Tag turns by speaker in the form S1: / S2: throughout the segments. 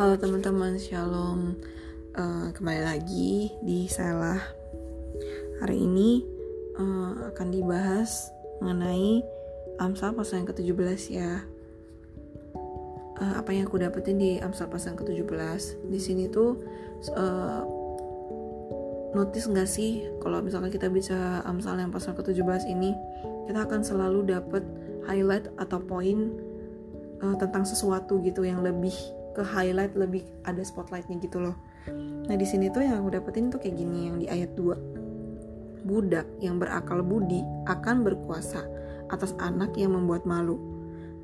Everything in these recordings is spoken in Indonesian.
S1: Halo teman-teman, shalom. Uh, kembali lagi di Salah. Hari ini uh, akan dibahas mengenai Amsal pasal yang ke-17 ya. Uh, apa yang aku dapetin di Amsal pasal yang ke-17? Di sini tuh uh, notice nggak sih kalau misalkan kita bisa Amsal yang pasal ke-17 ini, kita akan selalu dapet highlight atau poin tentang sesuatu gitu yang lebih ke highlight lebih ada spotlightnya gitu loh. Nah di sini tuh yang aku dapetin tuh kayak gini yang di ayat 2 budak yang berakal budi akan berkuasa atas anak yang membuat malu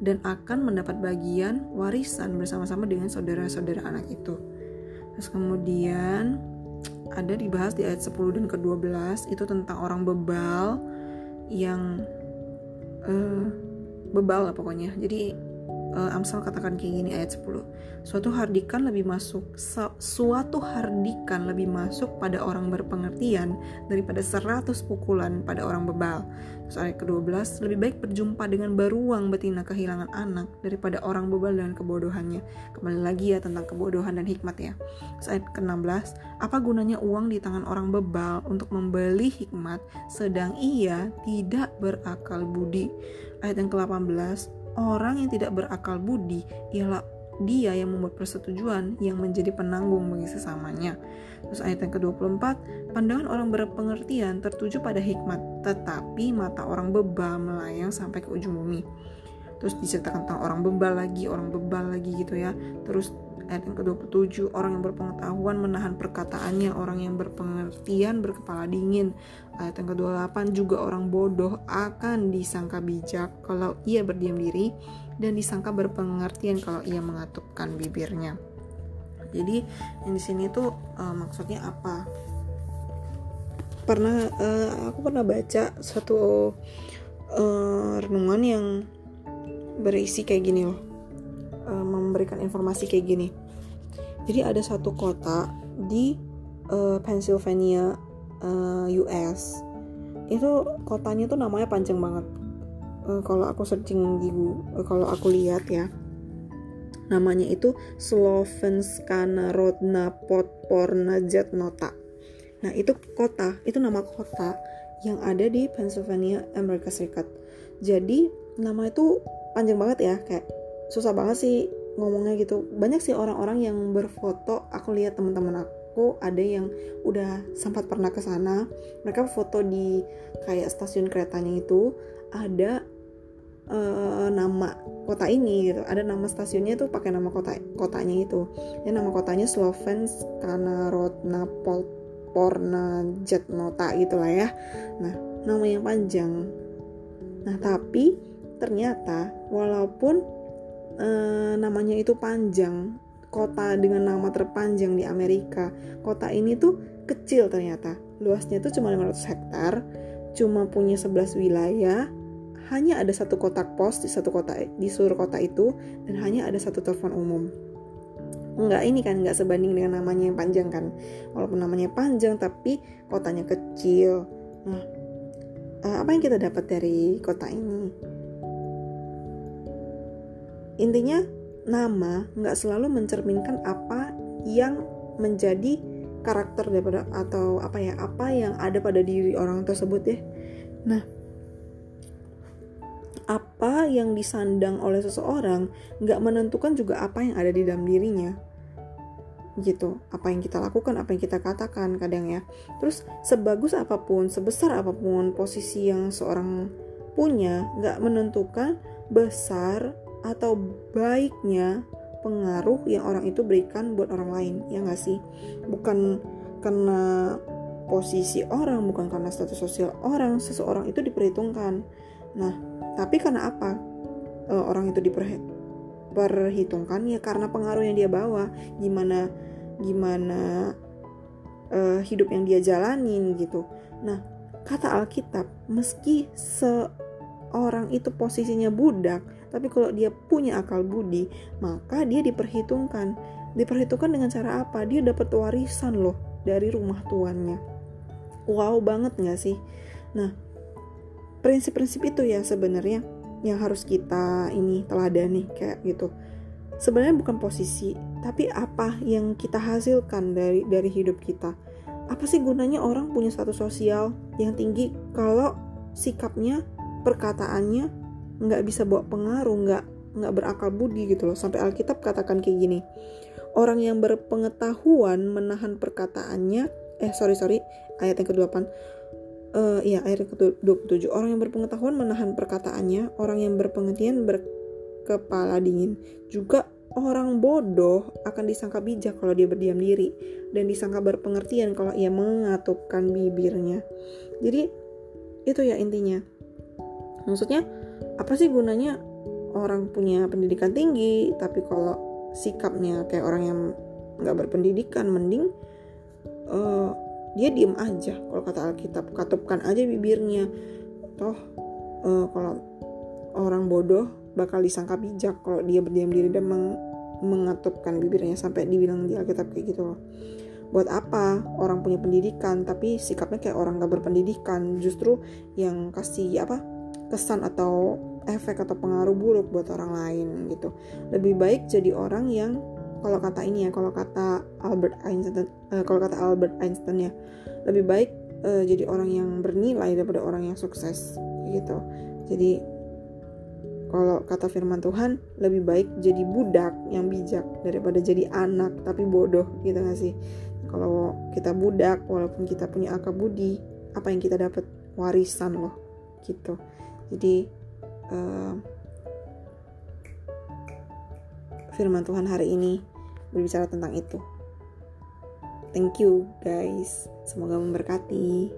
S1: dan akan mendapat bagian warisan bersama-sama dengan saudara-saudara anak itu. Terus kemudian ada dibahas di ayat 10 dan ke-12 itu tentang orang bebal yang uh, bebal lah pokoknya. Jadi uh, Amsal katakan kayak gini ayat 10. Suatu hardikan lebih masuk suatu hardikan lebih masuk pada orang berpengertian daripada seratus pukulan pada orang bebal. Terus ayat ke-12, lebih baik berjumpa dengan beruang betina kehilangan anak daripada orang bebal dan kebodohannya. Kembali lagi ya tentang kebodohan dan hikmat ya. Terus ayat ke-16, apa gunanya uang di tangan orang bebal untuk membeli hikmat sedang ia tidak berakal budi. Ayat yang ke-18, Orang yang tidak berakal budi ialah dia yang membuat persetujuan yang menjadi penanggung bagi sesamanya. Terus ayat yang ke-24, pandangan orang berpengertian tertuju pada hikmat, tetapi mata orang bebal melayang sampai ke ujung bumi. Terus diceritakan tentang orang bebal lagi, orang bebal lagi gitu ya. Terus ayat yang ke-27 orang yang berpengetahuan menahan perkataannya orang yang berpengertian berkepala dingin. Ayat yang ke-28 juga orang bodoh akan disangka bijak kalau ia berdiam diri dan disangka berpengertian kalau ia mengatupkan bibirnya. Jadi yang di sini tuh uh, maksudnya apa? Pernah uh, aku pernah baca satu uh, renungan yang berisi kayak gini loh uh, memberikan informasi kayak gini. Jadi ada satu kota di uh, Pennsylvania, uh, eh, US. Itu kotanya tuh namanya panjang banget. Uh, kalau aku searching di uh, kalau aku lihat ya. Namanya itu Slovenskana Rodna Podporna Jatnota. Nah, itu kota, itu nama kota yang ada di Pennsylvania, Amerika Serikat. Jadi, nama itu panjang banget ya, kayak susah banget sih ngomongnya gitu. Banyak sih orang-orang yang berfoto aku lihat teman-teman aku ada yang udah sempat pernah ke sana. Mereka foto di kayak stasiun keretanya itu ada uh, nama kota ini gitu. Ada nama stasiunnya tuh pakai nama kota kotanya itu. Ya nama kotanya Slovens karena Rodna Porna Jetnota gitulah ya. Nah nama yang panjang. Nah tapi ternyata walaupun eh, namanya itu panjang. Kota dengan nama terpanjang di Amerika. Kota ini tuh kecil ternyata. Luasnya tuh cuma 500 hektar. Cuma punya 11 wilayah. Hanya ada satu kotak pos di satu kota di seluruh kota itu. Dan hanya ada satu telepon umum. Enggak ini kan nggak sebanding dengan namanya yang panjang kan. Walaupun namanya panjang tapi kotanya kecil. Nah eh, apa yang kita dapat dari kota ini Intinya, nama nggak selalu mencerminkan apa yang menjadi karakter daripada atau apa ya apa yang ada pada diri orang tersebut ya. Nah, apa yang disandang oleh seseorang nggak menentukan juga apa yang ada di dalam dirinya gitu apa yang kita lakukan apa yang kita katakan kadang ya terus sebagus apa pun sebesar apa pun posisi yang seorang punya nggak menentukan besar atau baiknya pengaruh yang orang itu berikan buat orang lain ya nggak sih? Bukan karena posisi orang bukan karena status sosial orang seseorang itu diperhitungkan. Nah tapi karena apa? E, orang itu diperhitungkan ya karena pengaruh yang dia bawa. Gimana gimana e, hidup yang dia jalanin gitu. Nah kata Alkitab meski seorang itu posisinya budak tapi kalau dia punya akal budi, maka dia diperhitungkan. Diperhitungkan dengan cara apa? Dia dapat warisan loh dari rumah tuannya. Wow banget gak sih? Nah, prinsip-prinsip itu ya sebenarnya yang harus kita ini teladani kayak gitu. sebenarnya bukan posisi tapi apa yang kita hasilkan dari dari hidup kita apa sih gunanya orang punya status sosial yang tinggi kalau sikapnya perkataannya nggak bisa bawa pengaruh nggak nggak berakal budi gitu loh sampai Alkitab katakan kayak gini orang yang berpengetahuan menahan perkataannya eh sorry sorry ayat yang ke-8 uh, iya ayat yang ke-27 orang yang berpengetahuan menahan perkataannya orang yang berpengertian berkepala dingin juga orang bodoh akan disangka bijak kalau dia berdiam diri dan disangka berpengertian kalau ia mengatupkan bibirnya. Jadi itu ya intinya. Maksudnya apa sih gunanya orang punya pendidikan tinggi tapi kalau sikapnya kayak orang yang nggak berpendidikan mending uh, dia diem aja. Kalau kata Alkitab katupkan aja bibirnya. Toh uh, kalau orang bodoh bakal disangka bijak kalau dia berdiam diri dan meng mengatupkan bibirnya sampai dibilang di Alkitab kayak gitu loh. Buat apa orang punya pendidikan tapi sikapnya kayak orang gak berpendidikan? Justru yang kasih apa kesan atau efek atau pengaruh buruk buat orang lain gitu. Lebih baik jadi orang yang kalau kata ini ya kalau kata Albert Einstein uh, kalau kata Albert Einstein ya lebih baik uh, jadi orang yang bernilai daripada orang yang sukses gitu. Jadi kalau kata firman Tuhan lebih baik jadi budak yang bijak daripada jadi anak tapi bodoh gitu gak sih? Kalau kita budak walaupun kita punya akal budi apa yang kita dapat? Warisan loh gitu jadi uh, firman Tuhan hari ini berbicara tentang itu. Thank you guys. Semoga memberkati